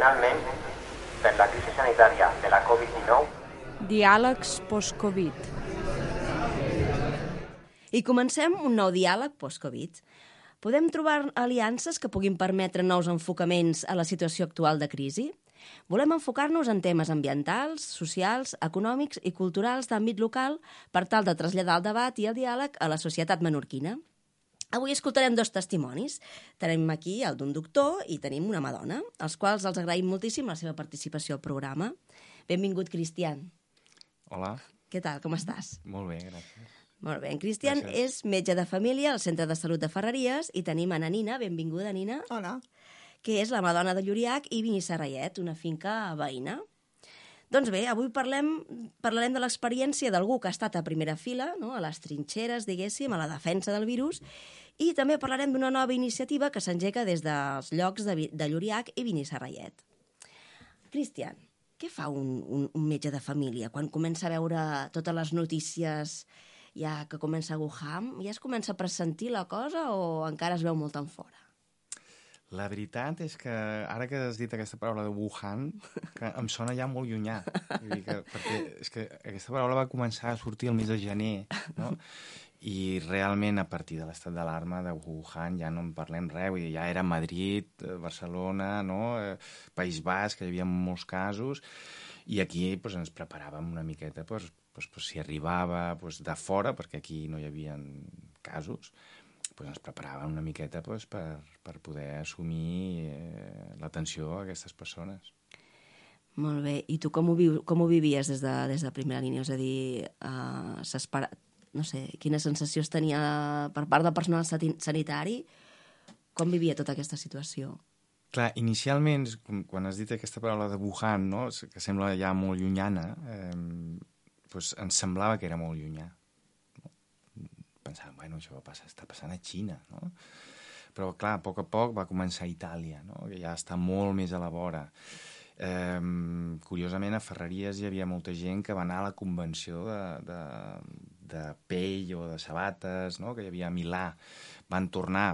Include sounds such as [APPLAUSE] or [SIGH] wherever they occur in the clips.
finalment, per la crisi sanitària de la Covid-19, Diàlegs post-Covid. I comencem un nou diàleg post-Covid. Podem trobar aliances que puguin permetre nous enfocaments a la situació actual de crisi? Volem enfocar-nos en temes ambientals, socials, econòmics i culturals d'àmbit local per tal de traslladar el debat i el diàleg a la societat menorquina. Avui escoltarem dos testimonis. Tenim aquí el d'un doctor i tenim una madona, als quals els agraïm moltíssim la seva participació al programa. Benvingut, Cristian. Hola, Què tal, com estàs? molt bé, gràcies. Molt bé, en Cristian Gràcies. és metge de família al Centre de Salut de Ferreries i tenim a na Nina, benvinguda, Nina, Hola. que és la Madonna de Lluriac i Vinisarraiet, una finca veïna. Doncs bé, avui parlem, parlarem de l'experiència d'algú que ha estat a primera fila, no? a les trinxeres, diguéssim, a la defensa del virus, i també parlarem d'una nova iniciativa que s'engega des dels llocs de, de Lluriac i Vinisarraiet. Cristian, què fa un, un, un metge de família quan comença a veure totes les notícies ja que comença a Wuhan? Ja es comença a pressentir la cosa o encara es veu molt en fora? La veritat és que ara que has dit aquesta paraula de Wuhan, que em sona ja molt llunyà. Vull dir que, perquè és que aquesta paraula va començar a sortir el mes de gener, no? I realment a partir de l'estat d'alarma de Wuhan ja no en parlem res, vull dir, ja era Madrid, eh, Barcelona, no? Eh, País Basc, hi havia molts casos, i aquí pues, ens preparàvem una miqueta pues, pues, pues, si arribava pues, de fora, perquè aquí no hi havia casos, pues, ens preparàvem una miqueta pues, per, per poder assumir eh, l'atenció a aquestes persones. Molt bé. I tu com ho, viu, com ho vivies des de, des de primera línia? És a dir, uh, s'espera... No sé, quina sensació es tenia per part del personal sanitari? Com vivia tota aquesta situació? Clar, inicialment, quan has dit aquesta paraula de Wuhan, no? que sembla ja molt llunyana, eh, pues ens semblava que era molt llunyà. Pensàvem, bueno, això va passar, està passant a Xina, no? Però, clar, a poc a poc va començar a Itàlia, no? que ja està molt més a la vora. Eh, curiosament, a Ferreries hi havia molta gent que va anar a la convenció de, de, de pell o de sabates, no? que hi havia a Milà. Van tornar,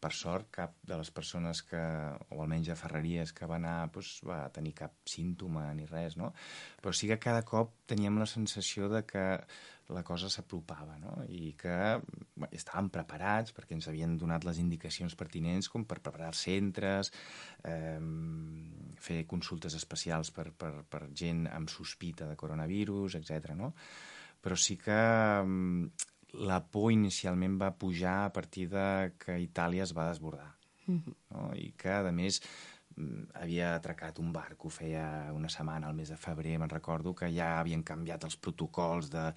per sort, cap de les persones que, o almenys a Ferreries, que va anar, doncs, va tenir cap símptoma ni res, no? Però sí que cada cop teníem la sensació de que la cosa s'apropava, no? I que bé, estàvem preparats perquè ens havien donat les indicacions pertinents com per preparar centres, eh, fer consultes especials per, per, per gent amb sospita de coronavirus, etc. no? Però sí que mm, la por inicialment va pujar a partir de que Itàlia es va desbordar. No? I que, a més, mm, havia atracat un barco feia una setmana, al mes de febrer, me'n recordo, que ja havien canviat els protocols de,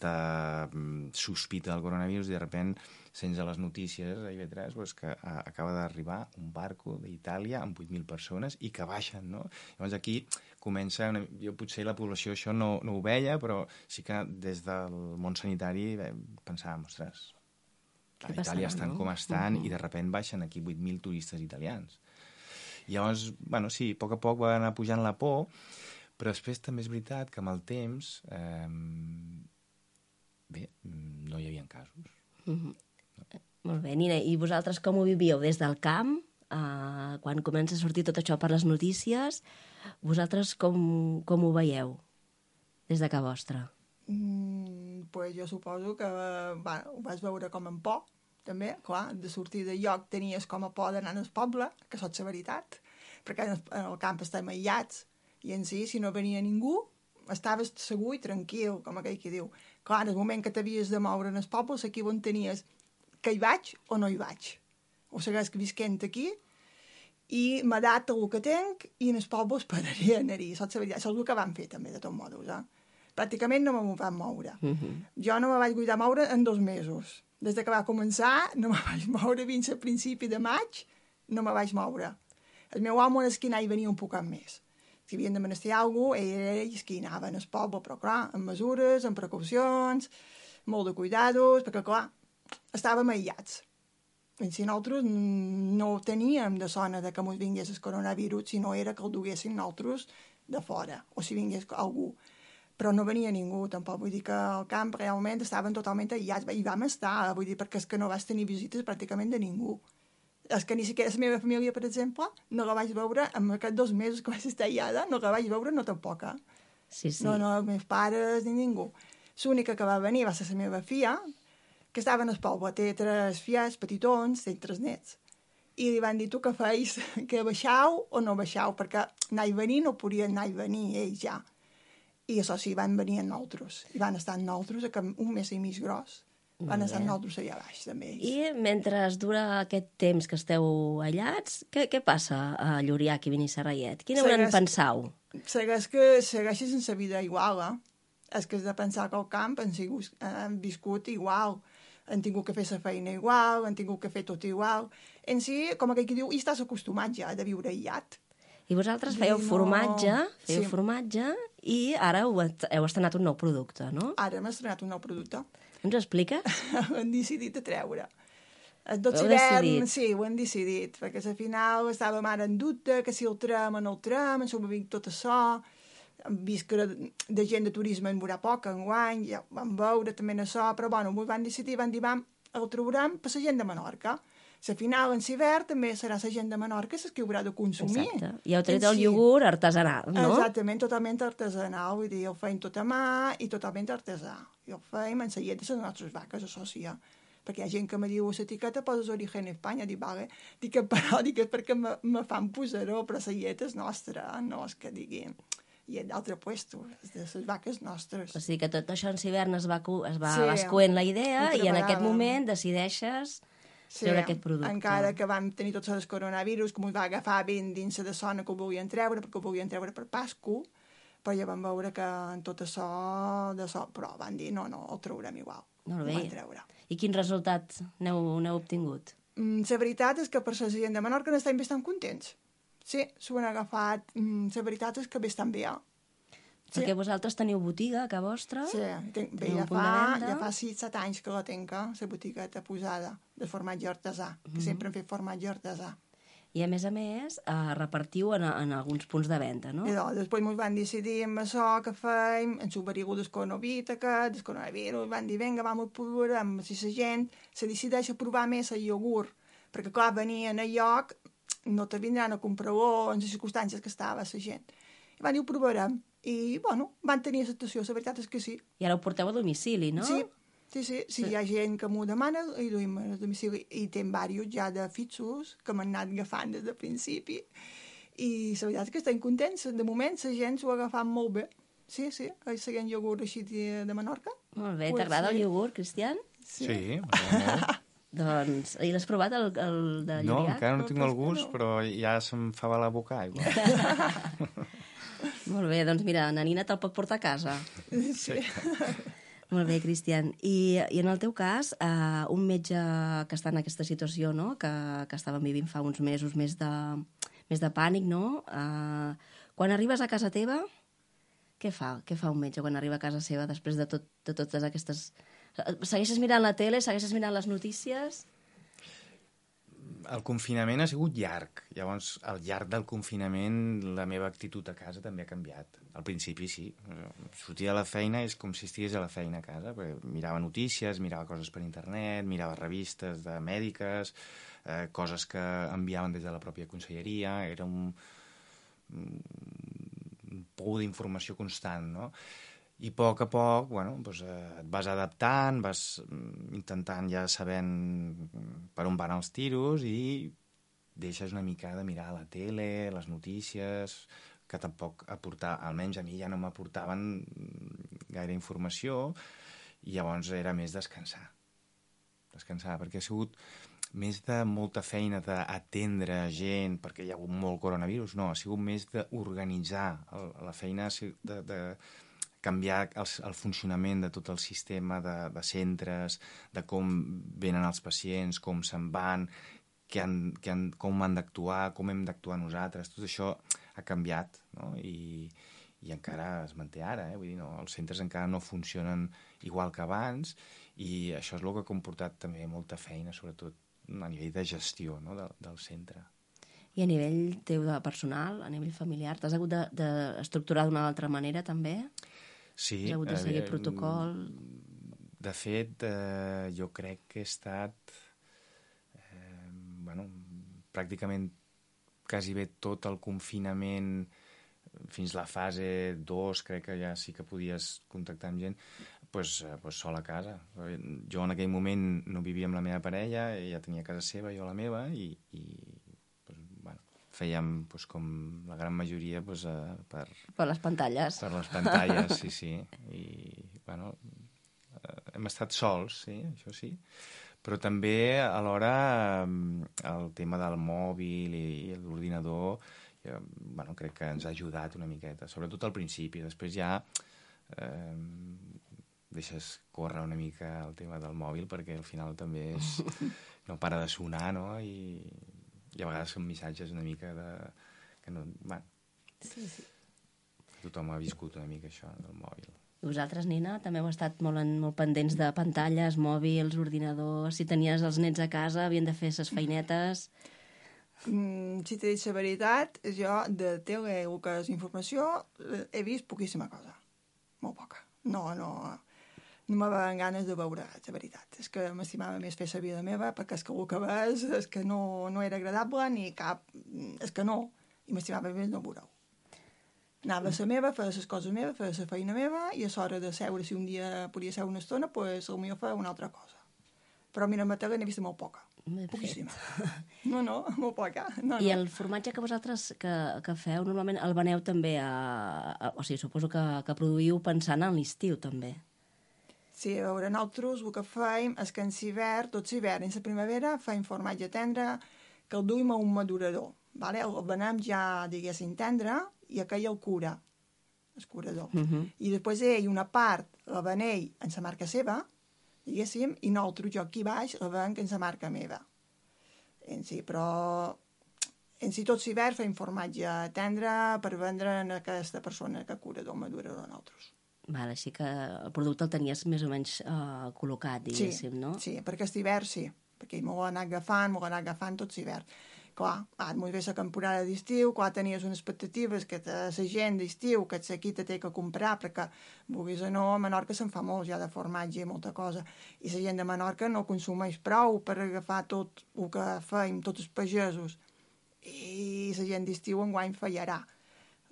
de mm, sospita del coronavirus i de repent sents a les notícies a IB3 pues, que a, acaba d'arribar un barco d'Itàlia amb 8.000 persones i que baixen, no? Llavors aquí comença, una, jo potser la població això no, no ho veia, però sí que des del món sanitari eh, pensàvem, ostres, a Itàlia estan no? com estan Mhm. i de repent baixen aquí 8.000 turistes italians. Llavors, bueno, sí, a poc a poc va anar pujant la por, però després també és veritat que amb el temps, eh, bé, mm, no hi havia casos. Molt bé, Nina, i vosaltres com ho vivíeu? Des del camp, uh, quan comença a sortir tot això per les notícies, vosaltres com, com ho veieu des de casa vostra? Mm, pues jo suposo que bueno, ho vas veure com en por, també, clar, de sortir de lloc tenies com a por d'anar al poble, que sot la veritat, perquè en el, en el camp estem aïllats, i en si, si no venia ningú, estaves segur i tranquil, com aquell que diu. Clar, en el moment que t'havies de moure en el poble, aquí on tenies que hi vaig o no hi vaig. O segueix visquent aquí, i m'ha dat el que tenc i en el poble esperaria anar-hi. Això és el que van fer també, de tots modos, eh? Pràcticament no me van moure. Mm -hmm. Jo no me vaig cuidar moure en dos mesos. Des de que va començar, no me vaig moure fins a principi de maig, no me vaig moure. El meu home en esquinar hi venia un poc més. Si havien de menester alguna cosa, ell era ell qui anava en el poble, però clar, amb mesures, amb precaucions, molt de cuidados, perquè clar, estàvem aïllats. I si nosaltres no teníem de zona de que ens vingués el coronavirus, si no era que el duguessin nosaltres de fora, o si vingués algú però no venia ningú, tampoc. Vull dir que al camp realment estaven totalment aïllats. I vam estar, vull dir, perquè és que no vas tenir visites pràcticament de ningú. És que ni siquiera la meva família, per exemple, no la vaig veure en aquests dos mesos que vaig estar allà, no la vaig veure no tampoc, eh? Sí, sí. No, no, els meus pares ni ningú. L'única que va venir va ser la meva filla, que estaven al poble, té tres filles petitons, té tres nets. I li van dir, tu què feis? [LAUGHS] Que baixau o no baixau? Perquè anar i venir no podien anar i venir ells ja. I això sí, van venir amb nosaltres. I van estar amb nosaltres, un mes i mig gros. Van bé. amb nosaltres allà baix, també. I mentre es dura aquest temps que esteu allats, què, què passa a Lluriac i Benissagallet? Quina hauran Segueix- pensau? Segueix que segueixi sense vida igual, eh? És que has de pensar que al camp han, sigut, han viscut igual, han tingut que fer la feina igual, han tingut que fer tot igual. En si, com aquell que diu, hi estàs acostumat ja de viure aïllat. I vosaltres fèieu no. formatge, fèieu Sí. formatge i ara heu, heu estrenat un nou producte, no? Ara hem estrenat un nou producte. Ens [LAUGHS] ho expliques? hem decidit de treure. El Ho hivern, decidit? sí, ho hem decidit, perquè al final estàvem ara en dubte, que si el tram o no el tram, ens ho dir tot això, hem vist que de, gent de turisme en veurà poc enguany, ja ho vam veure també en això, però bueno, ho van decidir, van dir, vam, el traurem per la gent de Menorca. La final, en l'hivern, també serà la gent de Menorca la que haurà de consumir. Exacte. I heu tret En el iogurt artesanal, no? Exactament, totalment artesanal, vull dir, el feim tot a mà i totalment artesà. I el feim en la llet de les nostres vaques, això sí. Perquè hi ha gent que me diu a l'etiqueta poses origen Espanya, dic, vale, dic que però, dic que és perquè me, me fan posar-ho, però la llet és nostra, no és que digui llet d'altre puesto, és de les vaques nostres. O sigui que tot això en hivern es va, es va Sí, vas coent la idea ho i en aquest moment decideixes treure aquest producte. encara que vam tenir tots els coronavirus, que ens va agafar ben dins de zona que ho volien treure, perquè ho volien treure per Pasco, però ja vam veure que en tot això, de so, però van dir, no, no, el traurem igual. Molt Ho bé. van treure. I quin resultat n'heu obtingut? Mm, la veritat és que per la gent de Menorca n'estem bastant contents. Sí, s'ho han agafat. Mm, la veritat és que bastant bé. eh? Sí. Perquè vosaltres teniu botiga casa vostra? Sí, tenc, bé, ja de fa, ja fa 6-7 anys que la tenc, eh, la botigueta posada de formatge artesà, que Mhm. sempre hem fet formatge artesà. I a més a més, eh, repartiu en, en alguns punts de venda, no? Doncs, després ens van decidir amb això que feim, ens ho varigut del coronavirus aquest, del coronavirus, van dir, vinga, vam a provar, amb si la gent se decideix a provar més el iogurt, perquè clar, venien a lloc, no te vindran a comprar-ho en les circumstàncies que estava la gent. I van dir, ho provarem. I, bueno, van tenir acceptació, la veritat és que sí. I ara ho porteu a domicili, no? Sí, sí, sí. Si hi ha gent que m'ho demana, i duim a domicili. I tem diversos ja de fixos que m'han anat agafant des del principi. I la veritat és que estem contents. De moment la gent s'ho ha agafat molt bé. Sí, sí, el seguint iogurt així de, de Menorca. Molt bé, t'agrada sí. el iogurt, Cristian? Sí, sí molt. [LAUGHS] Doncs, i l'has provat, el, el de No, Lluriac? encara no No, tinc el gust, no. però ja se'm fa la boca aigua. [LAUGHS] Molt bé, doncs mira, na Nina te'l pot portar a casa. Sí. Molt bé, Cristian. I, I en el teu cas, eh, un metge que està en aquesta situació, no?, que, que estàvem vivint fa uns mesos més de, més de pànic, no?, eh, quan arribes a casa teva, què fa? Què fa un metge quan arriba a casa seva després de, tot, de totes aquestes... Eh, Segueixes mirant la tele? Segueixes mirant les notícies? El confinament ha sigut llarg. Llavors, al llarg del confinament, la meva actitud a casa també ha canviat. Al principi, sí. Sortia de la feina és com si estigués a la feina a casa. Mirava notícies, mirava coses per internet, mirava revistes de mèdiques, eh, coses que enviaven des de la pròpia conselleria. Era un, un pou d'informació constant, no? I a poc a poc, bueno, doncs, eh, et vas adaptant, vas mm, intentant ja sabent per on van els tiros i deixes una mica de mirar la tele, les notícies, que tampoc aportar, almenys a mi ja no m'aportaven gaire informació, i llavors era més descansar. Descansar, perquè ha sigut més de molta feina d'atendre gent, perquè hi ha hagut molt coronavirus, no, ha sigut més d'organitzar. La feina de, de canviar el, el funcionament de tot el sistema de, de centres, de com venen els pacients, com se'n van, que han, que han, com han d'actuar, com hem d'actuar nosaltres, tot això ha canviat, no? I, i encara es manté ara, eh? Vull dir, no, els centres encara no funcionen igual que abans i això és el que ha comportat també molta feina, sobretot a nivell de gestió no? del, del centre. I a nivell teu de personal, a nivell familiar, t'has hagut de- d'estructurar d'una altra manera, també? Sí. Has hagut de seguir eh, protocol? De fet, eh, jo crec que he estat eh, bueno, pràcticament quasi bé tot el confinament fins la fase 2 crec que ja sí que podies contactar amb gent pues, eh, pues sol a casa. Jo en aquell moment no vivia amb la meva parella, ella tenia casa seva, jo la meva, i, i fèiem pues, com la gran majoria pues, eh, per, Per les pantalles. per les pantalles, sí, sí. I, bueno, eh, hem estat sols, sí, això sí. Però també, alhora, eh, el tema del mòbil i, i l'ordinador, eh, bueno, crec que ens ha ajudat una miqueta, sobretot al principi. Després ja eh, deixes córrer una mica el tema del mòbil perquè al final també és, [LAUGHS] no para de sonar, no? I, i a vegades són missatges una mica de... que no... Bueno, Sí, sí. tothom ha viscut una mica això del mòbil. I vosaltres, Nina, també heu estat molt, en, molt pendents de pantalles, mòbils, ordinadors... Si tenies els nets a casa, havien de fer ses feinetes... Mm, si t'he dit la veritat, jo de tele, el que és informació, he vist poquíssima cosa. Molt poca. No, no, no m'havien ganes de veure, la veritat. És que m'estimava més fer la vida meva, perquè és que el que ves és que no, no era agradable ni cap... És que no. I m'estimava més no veure-ho. Anava a la meva, feia les coses meves, feia la feina meva, i a l'hora de seure, si un dia podia seure una estona, pues, potser feia una altra cosa. Però mira, la tele n'he vist molt poca. Poquíssima. No, no, [LAUGHS] molt poca. No, I no. el formatge que vosaltres que, que feu, normalment el veneu també a... a o sigui, suposo que, que produïu pensant en l'estiu, també. Sí, a veure, nosaltres el que feim és que en l'hivern, tot l'hivern en la primavera, feim formatge tendre que el duim a un madurador. Vale? El venem ja, diguéssim, tendre i aquell el cura, el curador. Uh -huh. I després ell una part la venell en la marca seva, diguéssim, i nosaltres, jo aquí baix, la venc en la marca meva. En si, però en si tot l'hivern feim formatge tendre per vendre a aquesta persona que cura del madurador nosaltres. Vale, així que el producte el tenies més o menys uh, col·locat, diguéssim, no? Sí, perquè aquest hivern sí, perquè m'ho ha anat agafant, m'ho ha anat agafant tot l'hivern. Clar, ara molt bé la temporada d'estiu, clar, tenies unes expectatives que la gent d'estiu, que aquí te té que comprar, perquè, vulguis o no, a Menorca se'n fa molt ja de formatge i molta cosa, i la gent de Menorca no consumeix prou per agafar tot el que feim, tots els pagesos, i la gent d'estiu enguany fallarà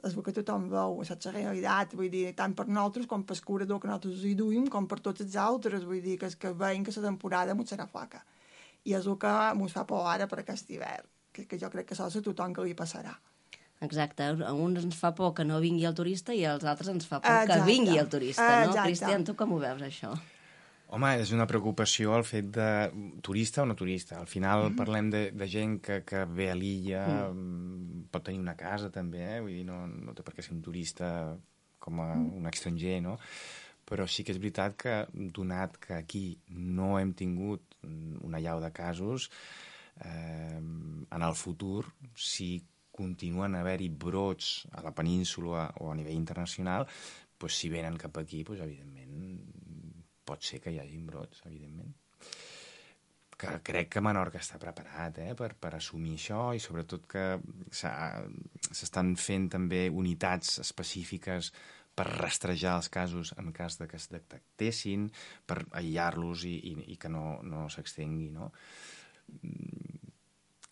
és el que tothom veu, saps la realitat, vull dir, tant per nosaltres com per el curador que nosaltres hi duim, com per tots els altres, vull dir, que és que veiem que la temporada mos serà flaca. I és el que mos fa por ara per aquest hivern, que, que jo crec que sols a tothom que li passarà. Exacte, a uns ens fa por que no vingui el turista i als altres ens fa por que Exacte. vingui el turista, no? Exacte. Cristian, tu com ho veus, això? Home, és una preocupació el fet de turista o no turista. Al final Mhm. parlem de, de gent que, que ve a l'illa, mm. pot tenir una casa també, eh? vull dir, no, no té per què ser un turista com a Mhm. un estranger, no? Però sí que és veritat que, donat que aquí no hem tingut una llau de casos, eh, en el futur, si continuen a haver-hi brots a la península o a nivell internacional, doncs si venen cap aquí, doncs, evidentment, pot ser que hi hagin brots, evidentment. Que crec que Menorca està preparat eh, per, per assumir això i sobretot que s'estan fent també unitats específiques per rastrejar els casos en cas de que es detectessin, per aïllar-los i, i, i que no, no s'extengui, no?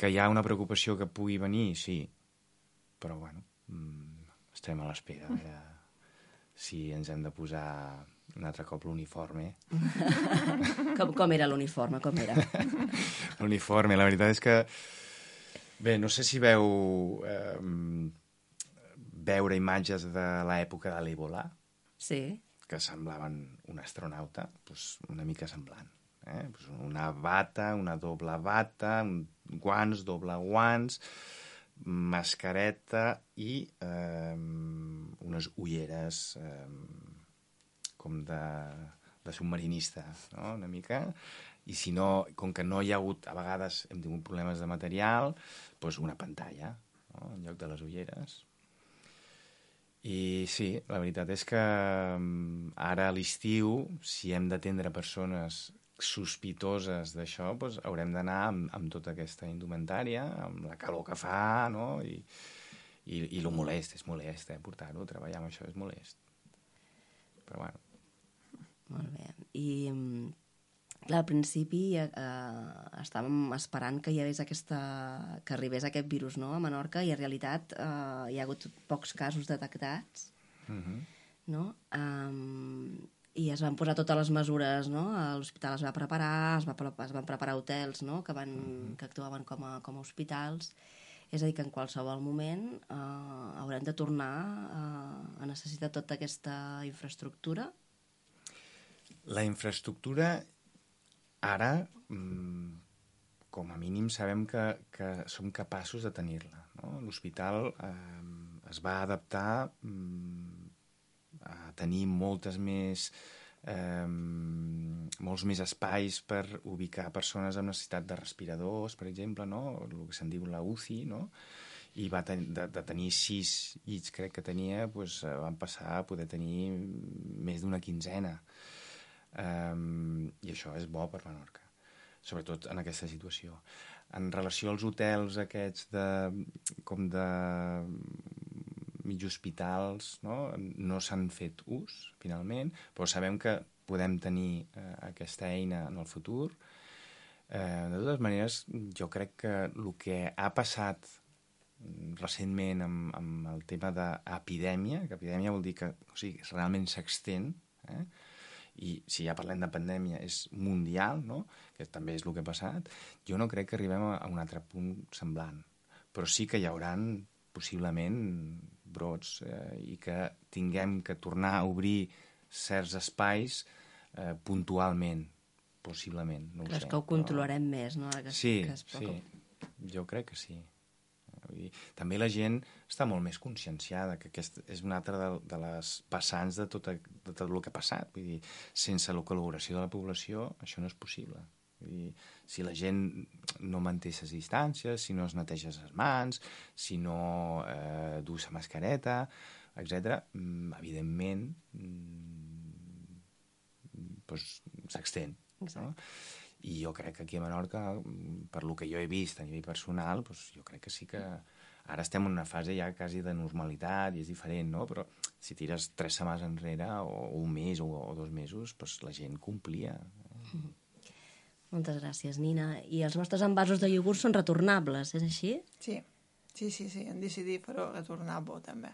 Que hi ha una preocupació que pugui venir, sí, però bueno, mm, estem a l'espera veure si ens hem de posar un altre cop l'uniforme. [LAUGHS] Com, com era l'uniforme, com era? [LAUGHS] L'uniforme, la veritat és que... Bé, no sé si veu eh, veure imatges de l'època de l'Ebola, Sí. que semblaven un astronauta, doncs una mica semblant. Eh? Pues una bata, una doble bata, guants, doble guants, mascareta i eh, unes ulleres eh, com de, de submarinista, no? una mica. I si no, com que no hi ha hagut, a vegades hem tingut problemes de material, doncs una pantalla no? en lloc de les ulleres. I sí, la veritat és que mm, ara a l'estiu, si hem d'atendre persones sospitoses d'això, doncs haurem d'anar amb, amb tota aquesta indumentària, amb la calor que fa, no? I, i, i lo molest, és molest, eh? Portar-ho, treballar amb això és molest. Però bueno, Molt bé. I Clar, al principi eh, estàvem esperant que hi hagués aquesta... que arribés aquest virus no, a Menorca i en realitat eh, hi ha hagut pocs casos detectats, Mm -hmm. no? Um, I es van posar totes les mesures, no? L'hospital es va preparar, es, va, es van preparar hotels, no?, que, van, que actuaven com a, com a hospitals. És a dir, que en qualsevol moment eh, haurem de tornar a, a necessitar tota aquesta infraestructura. La infraestructura, ara, mm, com a mínim, sabem que, que som capaços de tenir-la. No? L'hospital eh, es va adaptar mm, a tenir moltes més eh, molts més espais per ubicar persones amb necessitat de respiradors, per exemple, no? el que se'n diu la UCI, no? i va ten de, de tenir sis llits, crec que tenia, doncs, van passar a poder tenir més d'una quinzena. Um, I això és bo per Menorca, sobretot en aquesta situació. En relació als hotels aquests de, com de mig hospitals, no, no s'han fet ús, finalment, però sabem que podem tenir eh, aquesta eina en el futur. Eh, de totes maneres, jo crec que el que ha passat recentment amb, amb el tema d'epidèmia, que epidèmia vol dir que o sigui, realment s'extén, eh? I si ja parlem de pandèmia és mundial, no? que també és el que ha passat, jo no crec que arribem a, un altre punt semblant. Però sí que hi hauran possiblement brots eh, i que tinguem que tornar a obrir certs espais eh, puntualment, possiblement. No ho Creus sé, que ho controlarem més, no? Ara que, Sí, que es sí, jo crec que sí. Vull dir, també la gent està molt més conscienciada, que aquest és una altra de, de les passants de tot, de tot el que ha passat. Vull dir, sense la col·laboració de la població això no és possible. Vull dir, si la gent no manté les distàncies, si no es neteja les mans, si no eh, du la mascareta, etc., evidentment mm, doncs, s'extén. No? I jo crec que aquí a Menorca, per lo que jo he vist a nivell personal, doncs jo crec que sí que ara estem en una fase ja quasi de normalitat i és diferent, no? Però si tires tres setmanes enrere, o un mes o, o dos mesos, doncs la gent complia. Moltes gràcies, Nina. I els vostres envasos de iogurt són retornables, és així? Sí, sí, sí, sí, hem decidit fer-ho retornable també,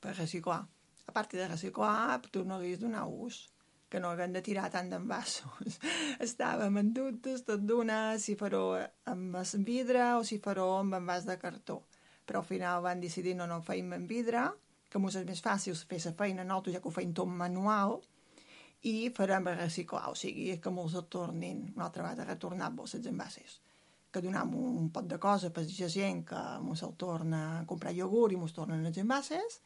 per reciclar. A part de reciclar, tu no hagués donar ús, que no haguem de tirar tant d'envasos. [LAUGHS] Estàvem en dubtes tot d'una, si fer-ho amb vidre o si fer-ho amb envàs de cartó. Però al final van decidir no, no feim amb vidre, que mos és més fàcil fer la feina nosaltres, ja que ho feim tot manual, i farem reciclar, o sigui, que mos el tornin una altra vegada retornables els envasos que donem un pot de cosa per la gent que mos el torna a comprar iogurt i mos tornen els envasos,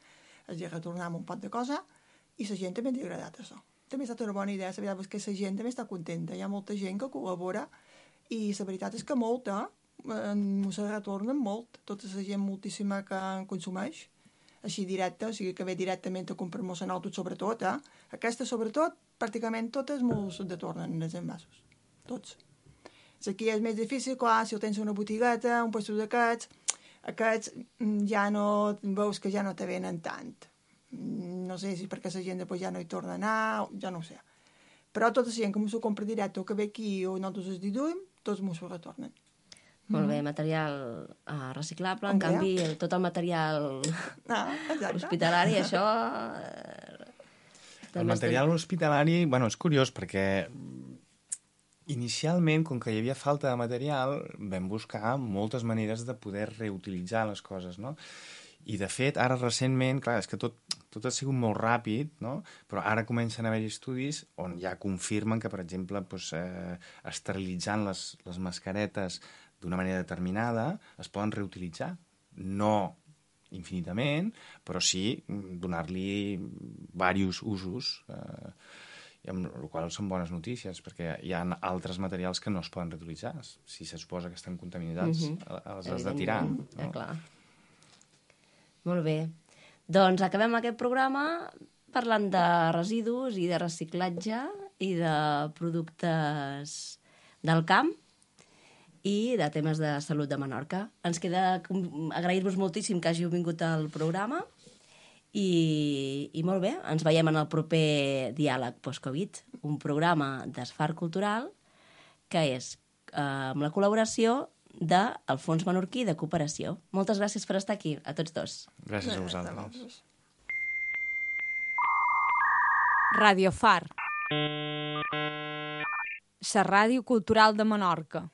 els hi retornem un pot de cosa i la gent també li ha agradat això. També ha estat una bona idea, la veritat és que la gent també està contenta, hi ha molta gent que col·labora i la veritat és que molta, eh, mos retornen molt, tota la gent moltíssima que en consumeix, així directe, o sigui que ve directament a comprar-nos a nosaltres sobretot, eh? Aquesta sobretot, pràcticament totes mos de tornen els envasos, tots. Aquí és més difícil, clar, si ho tens una botigueta, un puesto d'aquests, aquests mm, ja no, veus que ja no te venen tant. Mm, No sé si perquè la gent després ja no hi torna a anar, ja no ho sé. Però tota la gent que m'ho compra directe o que ve aquí o nosaltres els diduïm, tots m'ho retornen. Molt bé, material uh, reciclable, en canvi, el- tot el material Ah, exacte. hospitalari, això... [LAUGHS] eh, El material hospitalari, bueno, és curiós perquè inicialment, com que hi havia falta de material, vam buscar moltes maneres de poder reutilitzar les coses, no? I, de fet, ara recentment, clar, és que tot, tot ha sigut molt ràpid, no? però ara comencen a haver estudis on ja confirmen que, per exemple, doncs, eh, esterilitzant les, les mascaretes d'una manera determinada es poden reutilitzar. No infinitament, però sí donar-li diversos usos, eh, amb la qual són bones notícies, perquè hi ha altres materials que no es poden reutilitzar. Si se suposa que estan contaminats, mm -hmm. els has de tirar. Evidentment, Ja, No? clar. Molt bé. Doncs acabem aquest programa parlant de residus i de reciclatge i de productes del camp i de temes de salut de Menorca. Ens queda agrair-vos moltíssim que hàgiu vingut al programa i, i molt bé, ens veiem en el proper Diàleg Post-Covid, un programa d'esfar cultural que és eh, amb la col·laboració del Fons Menorquí de Cooperació. Moltes gràcies per estar aquí, a tots dos. Gràcies a De vosaltres. vosaltres. Radio Far. La ràdio cultural de Menorca.